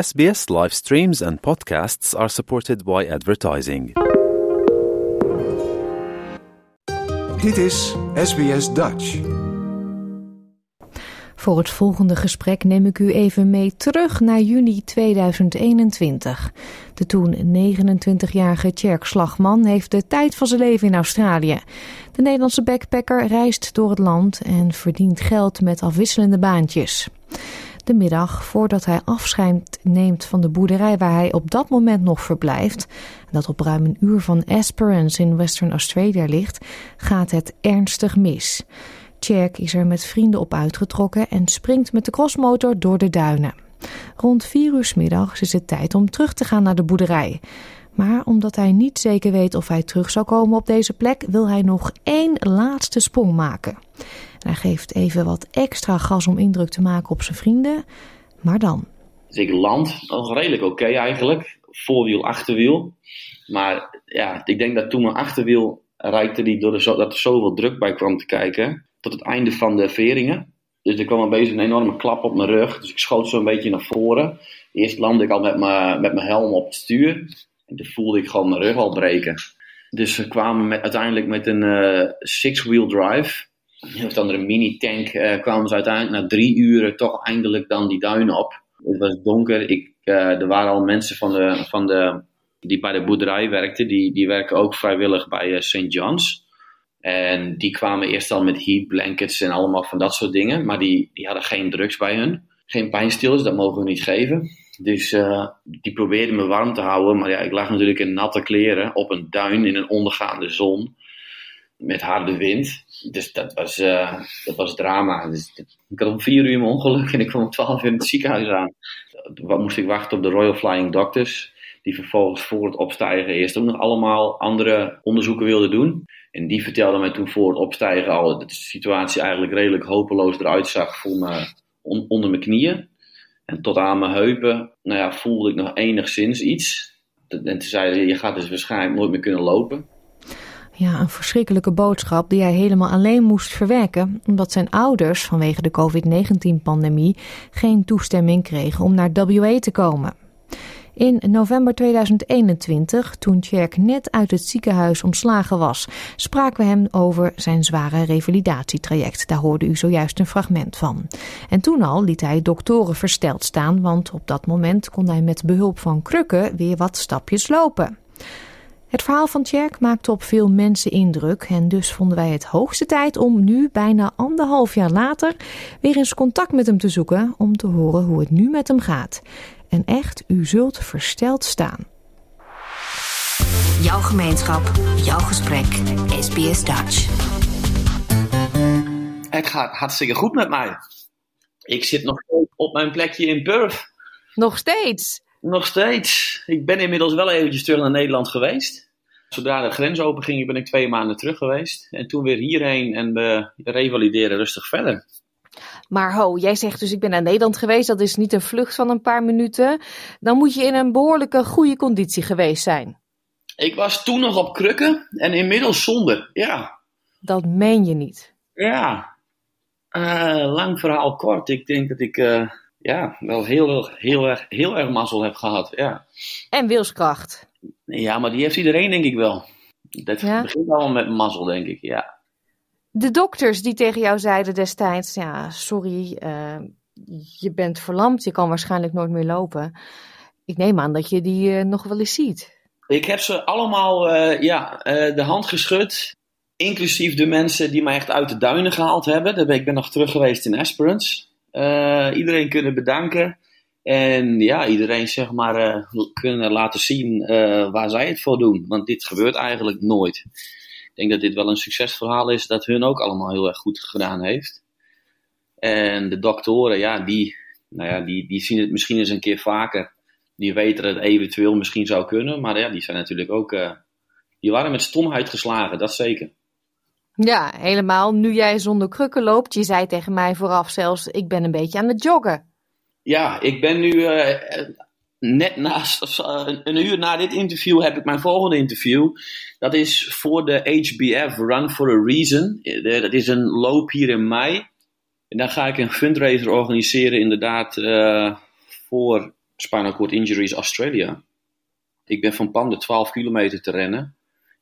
SBS live streams and podcasts are supported by advertising. Dit is SBS Dutch. Voor het volgende gesprek neem ik u even mee terug naar juni 2021. De toen 29-jarige Tjerk Slagman heeft de tijd van zijn leven in Australië. De Nederlandse backpacker reist door het land en verdient geld met afwisselende baantjes. De middag voordat hij afscheid neemt van de boerderij waar hij op dat moment nog verblijft, dat op ruim een uur van Esperance in Western Australia ligt, gaat het ernstig mis. Tjerk is er met vrienden op uitgetrokken en springt met de crossmotor door de duinen. Rond vier uur middags is het tijd om terug te gaan naar de boerderij. Maar omdat hij niet zeker weet of hij terug zal komen op deze plek, wil hij nog één laatste sprong maken. Hij geeft even wat extra gas om indruk te maken op zijn vrienden. Maar dan. Dus ik land nog redelijk oké eigenlijk. Voorwiel, achterwiel. Maar ja, ik denk dat toen mijn achterwiel reikte die door de, dat er zoveel druk bij kwam te kijken tot het einde van de veringen. Dus er kwam een beetje een enorme klap op mijn rug. Dus ik schoot zo een beetje naar voren. Eerst landde ik al met mijn, met mijn helm op het stuur. En toen voelde ik gewoon mijn rug al breken. Dus we kwamen met, uiteindelijk met een uh, six-wheel drive. Of dan een mini-tank uh, kwamen ze uiteindelijk na drie uren toch eindelijk dan die duinen op. Het was donker. Ik, uh, er waren al mensen van de, van de, die bij de boerderij werkten. Die, die werken ook vrijwillig bij St. John's. En die kwamen eerst al met heat blankets en allemaal van dat soort dingen. Maar die, die hadden geen drugs bij hun. Geen pijnstillers, dat mogen we niet geven. Dus uh, die probeerden me warm te houden. Maar ja, ik lag natuurlijk in natte kleren op een duin in een ondergaande zon. Met harde wind. Dus dat was, uh, dat was drama. Dus, ik had om vier uur mijn ongeluk en ik kwam om twaalf uur in het ziekenhuis aan. Wat moest ik wachten op de Royal Flying Doctors. Die vervolgens voor het opstijgen eerst ook nog allemaal andere onderzoeken wilden doen. En die vertelde mij toen voor het opstijgen al dat de situatie eigenlijk redelijk hopeloos eruit zag voor me, onder mijn knieën. En tot aan mijn heupen nou ja, voelde ik nog enigszins iets. En toen zeiden je gaat dus waarschijnlijk nooit meer kunnen lopen. Ja, een verschrikkelijke boodschap die hij helemaal alleen moest verwerken, omdat zijn ouders vanwege de COVID-19-pandemie geen toestemming kregen om naar WA te komen. In november 2021, toen Tjerk net uit het ziekenhuis ontslagen was, spraken we hem over zijn zware revalidatietraject. Daar hoorde u zojuist een fragment van. En toen al liet hij doktoren versteld staan, want op dat moment kon hij met behulp van krukken weer wat stapjes lopen. Het verhaal van Tjerk maakte op veel mensen indruk en dus vonden wij het hoogste tijd om nu, bijna anderhalf jaar later, weer eens contact met hem te zoeken om te horen hoe het nu met hem gaat. En echt, u zult versteld staan. Jouw gemeenschap, jouw gesprek, SBS Dutch. Het gaat hartstikke goed met mij. Ik zit nog op mijn plekje in Perth. Nog steeds? Nog steeds. Ik ben inmiddels wel eventjes terug naar Nederland geweest. Zodra de grens open ging, ben ik twee maanden terug geweest. En toen weer hierheen en we revalideren rustig verder. Maar ho, jij zegt dus ik ben naar Nederland geweest. Dat is niet een vlucht van een paar minuten. Dan moet je in een behoorlijke goede conditie geweest zijn. Ik was toen nog op krukken en inmiddels zonder, ja. Dat meen je niet. Ja. Uh, lang verhaal kort. Ik denk dat ik uh, ja, wel heel, heel, erg, heel erg mazzel heb gehad, ja. En wilskracht. Ja, maar die heeft iedereen denk ik wel. Dat ja? begint allemaal met mazzel, denk ik, ja de dokters die tegen jou zeiden destijds: ja, sorry, uh, je bent verlamd, je kan waarschijnlijk nooit meer lopen. Ik neem aan dat je die uh, nog wel eens ziet. Ik heb ze allemaal uh, ja, de hand geschud. Inclusief de mensen die mij echt uit de duinen gehaald hebben. Ik ben nog terug geweest in Esperance. Iedereen kunnen bedanken. En ja, iedereen zeg maar kunnen laten zien waar zij het voor doen. Want dit gebeurt eigenlijk nooit ik denk dat dit wel een succesverhaal is dat hun ook allemaal heel erg goed gedaan heeft. En de doktoren, ja, die, nou ja, die, die zien het misschien eens een keer vaker. Die weten dat het eventueel misschien zou kunnen, maar ja, die zijn natuurlijk ook, die waren met stomheid geslagen, dat zeker. Ja, helemaal. Nu jij zonder krukken loopt, je zei tegen mij vooraf zelfs, ik ben een beetje aan het joggen. Ja, ik ben nu uh, net naast, een uur na dit interview heb ik mijn volgende interview. Dat is voor de HBF Run for a Reason. Dat is een loop hier in mei. En dan ga ik een fundraiser organiseren, inderdaad, voor Spinal Cord Injuries Australia. Ik ben van plan de 12 kilometer te rennen.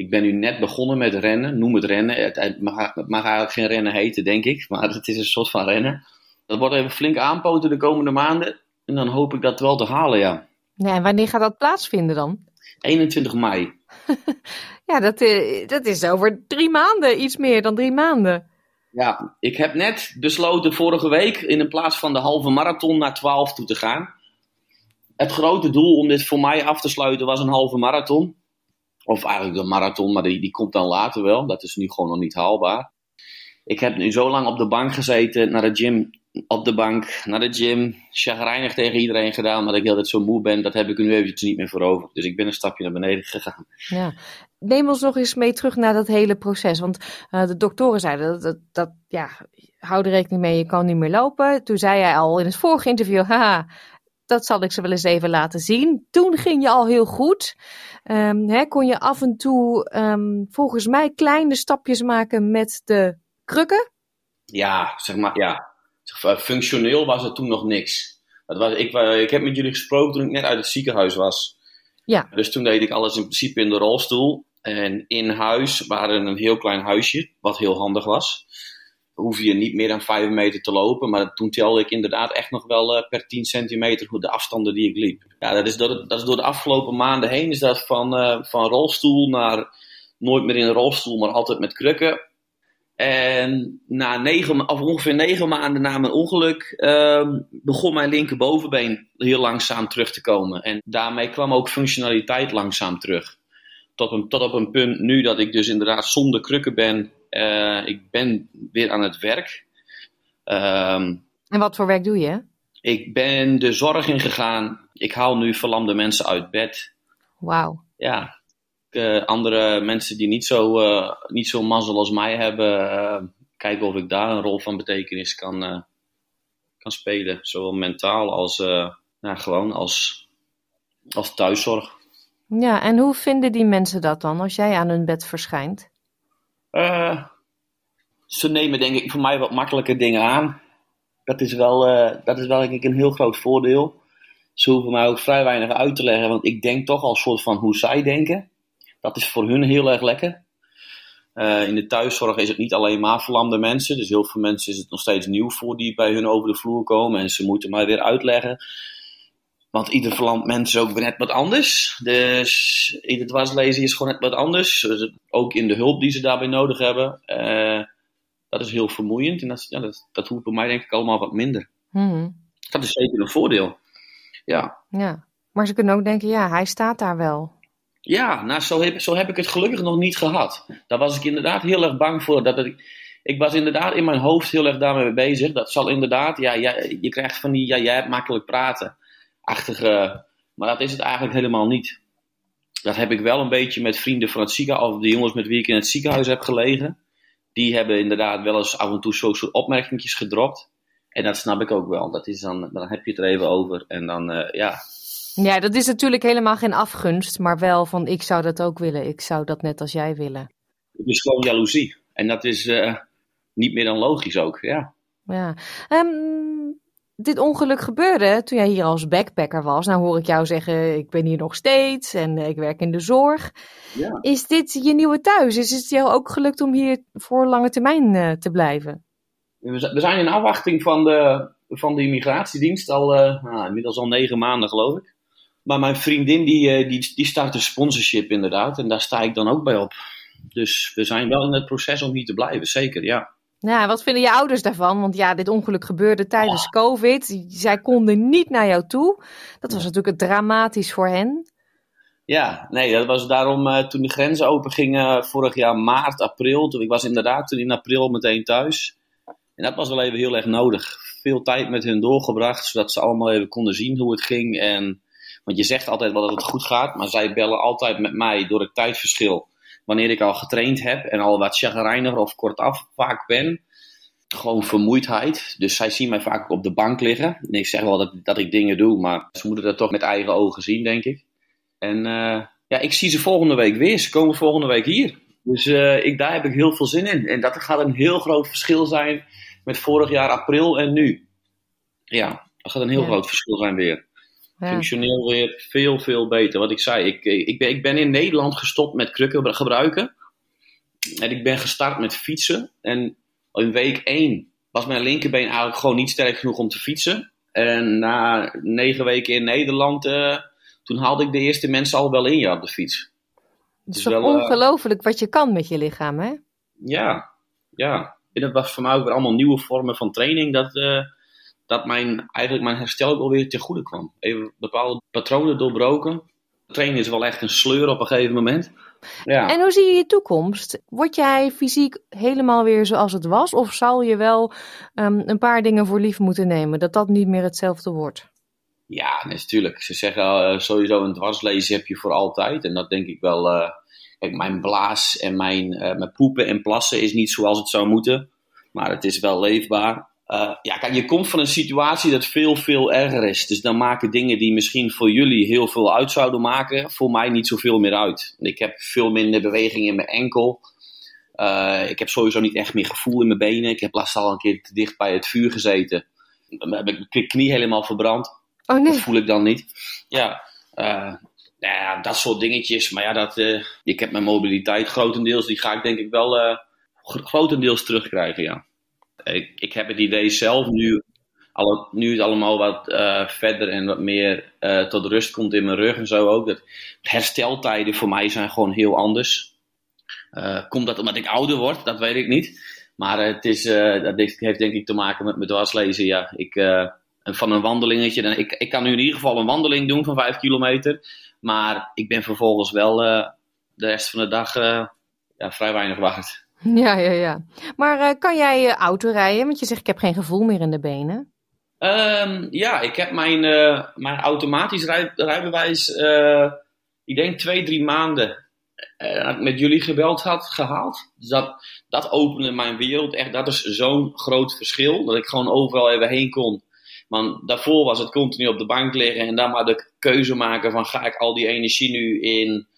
Ik ben nu net begonnen met rennen. Noem het rennen. Het mag, het mag eigenlijk geen rennen heten, denk ik. Maar het is een soort van rennen. Dat wordt even flink aanpoten de komende maanden. En dan hoop ik dat wel te halen, ja. Ja, en wanneer gaat dat plaatsvinden dan? 21 mei. Ja, dat, eh, dat is over drie maanden, iets meer dan drie maanden. Ja, ik heb net besloten vorige week in plaats van de halve marathon naar 12 toe te gaan. Het grote doel om dit voor mij af te sluiten was een halve marathon. Of eigenlijk de marathon, maar die, die komt dan later wel. Dat is nu gewoon nog niet haalbaar. Ik heb nu zo lang op de bank gezeten, naar de gym, op de bank, naar de gym. Chagrijnig tegen iedereen gedaan, maar ik heel tijd zo moe ben. Dat heb ik nu eventjes niet meer voor over. Dus ik ben een stapje naar beneden gegaan. Ja. Neem ons nog eens mee terug naar dat hele proces. Want uh, de doktoren zeiden dat, dat, dat, ja, hou er rekening mee, je kan niet meer lopen. Toen zei jij al in het vorige interview, haha, dat zal ik ze wel eens even laten zien. Toen ging je al heel goed. Um, hè, kon je af en toe um, volgens mij kleine stapjes maken met de krukken? Ja, zeg maar, ja. Functioneel was het toen nog niks. Dat was, ik, ik heb met jullie gesproken toen ik net uit het ziekenhuis was. Ja. Dus toen deed ik alles in principe in de rolstoel. En in huis waren een heel klein huisje, wat heel handig was. Hoef je niet meer dan 5 meter te lopen, maar toen telde ik inderdaad echt nog wel uh, per 10 centimeter de afstanden die ik liep. Ja, dat is door dat is door de afgelopen maanden heen, is dat van, uh, van rolstoel naar nooit meer in een rolstoel, maar altijd met krukken. En na negen, of ongeveer negen maanden na mijn ongeluk uh, begon mijn linkerbovenbeen heel langzaam terug te komen. En daarmee kwam ook functionaliteit langzaam terug. Tot, een, tot op een punt nu dat ik dus inderdaad zonder krukken ben. Uh, ik ben weer aan het werk. Um, en wat voor werk doe je? Ik ben de zorg ingegaan. Ik haal nu verlamde mensen uit bed. Wauw. Ja, uh, andere mensen die niet zo, uh, niet zo mazzel als mij hebben, kijken of ik daar een rol van betekenis kan, kan spelen. Zowel mentaal als nou, gewoon als, als thuiszorg. Ja, en hoe vinden die mensen dat dan als jij aan hun bed verschijnt? Ze nemen denk ik voor mij wat makkelijke dingen aan. Dat is wel, dat is wel denk ik een heel groot voordeel. Ze hoeven mij ook vrij weinig uit te leggen, want ik denk toch al soort van hoe zij denken. Dat is voor hun heel erg lekker. Uh, in de thuiszorg is het niet alleen maar verlamde mensen. Dus heel veel mensen is het nog steeds nieuw voor die bij hun over de vloer komen. En ze moeten maar weer uitleggen. Want ieder verlamd mens is ook weer net wat anders. Dus ieder dwarslezen is gewoon net wat anders. Dus ook in de hulp die ze daarbij nodig hebben. Uh, dat is heel vermoeiend. En dat, ja, dat, dat hoeft bij mij denk ik allemaal wat minder. Hmm. Dat is zeker een voordeel. Ja. ja. Maar ze kunnen ook denken, ja, hij staat daar wel. Ja, nou, zo heb, zo heb ik het gelukkig nog niet gehad. Daar was ik inderdaad heel erg bang voor. Dat ik, ik was inderdaad in mijn hoofd heel erg daarmee bezig. Dat zal inderdaad, ja, ja je krijgt van die, ja, jij hebt makkelijk praten. Achtige, maar dat is het eigenlijk helemaal niet. Dat heb ik wel een beetje met vrienden van het ziekenhuis, of de jongens met wie ik in het ziekenhuis heb gelegen. Die hebben inderdaad wel eens af en toe zo'n soort opmerkingjes gedropt. En dat snap ik ook wel. Dat is dan, dan heb je het er even over. En dan, uh, ja, ja, dat is natuurlijk helemaal geen afgunst, maar wel van ik zou dat ook willen. Ik zou dat net als jij willen. Het is gewoon jaloezie. En dat is uh, niet meer dan logisch ook, ja. Ja. Um, dit ongeluk gebeurde toen jij hier als backpacker was. Nou hoor ik jou zeggen, ik ben hier nog steeds en ik werk in de zorg. Ja. Is dit je nieuwe thuis? Is het jou ook gelukt om hier voor lange termijn uh, te blijven? We zijn in afwachting van de, van de immigratiedienst al, uh, nou, inmiddels al negen maanden geloof ik. Maar mijn vriendin die, die, die start een sponsorship inderdaad. En daar sta ik dan ook bij op. Dus we zijn wel in het proces om hier te blijven, zeker, ja. Ja, wat vinden je ouders daarvan? Want ja, dit ongeluk gebeurde tijdens oh. COVID. Zij konden niet naar jou toe. Dat was natuurlijk dramatisch voor hen. Ja, nee, dat was daarom uh, toen de grenzen open gingen vorig jaar maart, april. Toen, ik was inderdaad toen in april meteen thuis. En dat was wel even heel erg nodig. Veel tijd met hun doorgebracht, zodat ze allemaal even konden zien hoe het ging. En want je zegt altijd wel dat het goed gaat, maar zij bellen altijd met mij door het tijdverschil. Wanneer ik al getraind heb en al wat chagrijniger of kortaf vaak ben. Gewoon vermoeidheid. Dus zij zien mij vaak op de bank liggen. En ik zeg wel dat, dat ik dingen doe, maar ze moeten dat toch met eigen ogen zien, denk ik. En uh, ja, ik zie ze volgende week weer. Ze komen volgende week hier. Dus uh, ik, daar heb ik heel veel zin in. En dat gaat een heel groot verschil zijn met vorig jaar april en nu. Ja, dat gaat een heel ja. groot verschil zijn weer. Functioneel weer veel, veel beter. Wat ik zei, ik, ik, ben, ik ben in Nederland gestopt met krukken gebruiken. En ik ben gestart met fietsen. En in week 1 was mijn linkerbeen eigenlijk gewoon niet sterk genoeg om te fietsen. En na negen weken in Nederland, uh, toen haalde ik de eerste mensen al wel in ja, op de fiets. Het is wel, ongelooflijk wat je kan met je lichaam, hè? Ja, ja. En dat was voor mij ook weer allemaal nieuwe vormen van training. Dat, uh, dat mijn, eigenlijk mijn herstel ook alweer ten goede kwam. Even bepaalde patronen doorbroken. Trainen is wel echt een sleur op een gegeven moment. Ja. En hoe zie je je toekomst? Word jij fysiek helemaal weer zoals het was? Of zal je wel um, een paar dingen voor lief moeten nemen? Dat dat niet meer hetzelfde wordt? Ja, natuurlijk. Ze zeggen uh, sowieso een dwarslezen heb je voor altijd. En dat denk ik wel. Uh, kijk, mijn blaas en mijn, uh, mijn poepen en plassen is niet zoals het zou moeten. Maar het is wel leefbaar. Uh, ja, kijk, je komt van een situatie dat veel, veel erger is. Dus dan maken dingen die misschien voor jullie heel veel uit zouden maken, voor mij niet zoveel meer uit. Ik heb veel minder beweging in mijn enkel. Uh, ik heb sowieso niet echt meer gevoel in mijn benen. Ik heb laatst al een keer te dicht bij het vuur gezeten. Dan heb ik mijn knie helemaal verbrand. Oh nee. Dat voel ik dan niet. Ja, uh, nou ja dat soort dingetjes. Maar ja, dat, ik heb mijn mobiliteit grotendeels, die ga ik denk ik wel grotendeels terugkrijgen, ja ik, heb het idee zelf nu, nu het allemaal wat uh, verder en wat meer uh, tot rust komt in mijn rug en zo ook. Dat hersteltijden voor mij zijn gewoon heel anders. Uh, komt dat omdat ik ouder word? Dat weet ik niet. Maar het is, dat heeft denk ik te maken met mijn dwarslezen. Ja, ik, van een wandelingetje. Ik, ik kan nu in ieder geval een wandeling doen van 5 kilometer. Maar ik ben vervolgens wel de rest van de dag ja, vrij weinig wacht. Ja, ja, ja. Maar uh, kan jij uh, auto rijden? Want je zegt ik heb geen gevoel meer in de benen. Um, ja, ik heb mijn, uh, mijn automatisch rij, rijbewijs, ik denk twee, drie maanden met jullie gebeld had gehaald. Dus dat, dat opende mijn wereld echt. Dat is zo'n groot verschil. Dat ik gewoon overal even heen kon. Want daarvoor was het continu op de bank liggen en dan maar de keuze maken van ga ik al die energie nu in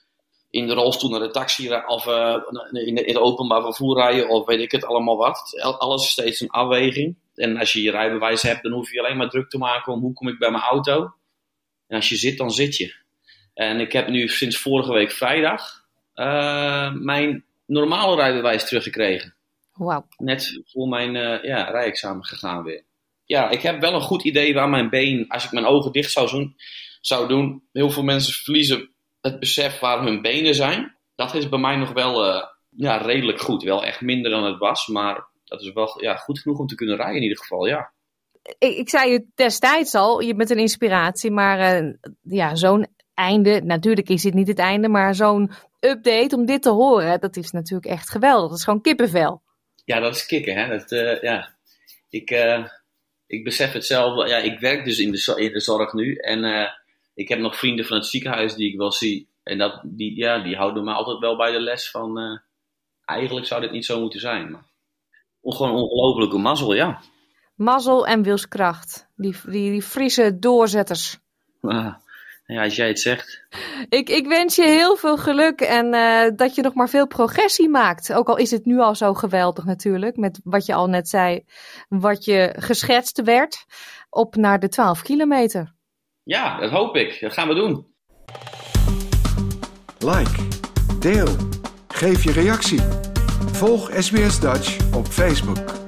in de rolstoel naar de taxi of uh, in, het openbaar vervoer rijden of weet ik het allemaal wat. Alles is steeds een afweging. En als je je rijbewijs hebt, dan hoef je alleen maar druk te maken om hoe kom ik bij mijn auto. En als je zit, dan zit je. En ik heb nu sinds vorige week vrijdag uh, mijn normale rijbewijs teruggekregen. Wow. Net voor mijn uh, ja, rijexamen gegaan weer. Ja, ik heb wel een goed idee waar mijn been, als ik mijn ogen dicht zou doen, zou doen. Heel veel mensen verliezen het besef waar hun benen zijn, dat is bij mij nog wel uh, ja, redelijk goed. Wel echt minder dan het was, maar dat is wel ja, goed genoeg om te kunnen rijden in ieder geval, ja. Ik, ik zei je destijds al, je bent een inspiratie, maar uh, ja, zo'n einde, natuurlijk is dit niet het einde, maar zo'n update om dit te horen, dat is natuurlijk echt geweldig. Dat is gewoon kippenvel. Ja, dat is kicken, hè. Dat, uh, ja. Ik, ik besef het zelf, ja, ik werk dus in de, in de zorg nu en ik heb nog vrienden van het ziekenhuis die ik wel zie. En dat, die, ja, die houden me altijd wel bij de les van... Uh, eigenlijk zou dit niet zo moeten zijn. Maar gewoon ongelofelijke mazzel, ja. Mazzel en wilskracht. Die, die, die Friese doorzetters. Ah, ja, als jij het zegt. Ik, ik wens je heel veel geluk en uh, dat je nog maar veel progressie maakt. Ook al is het nu al zo geweldig natuurlijk, met wat je al net zei, wat je geschetst werd, op naar de 12 kilometer. Ja, dat hoop ik. Dat gaan we doen. Like, deel, geef je reactie. Volg SBS Dutch op Facebook.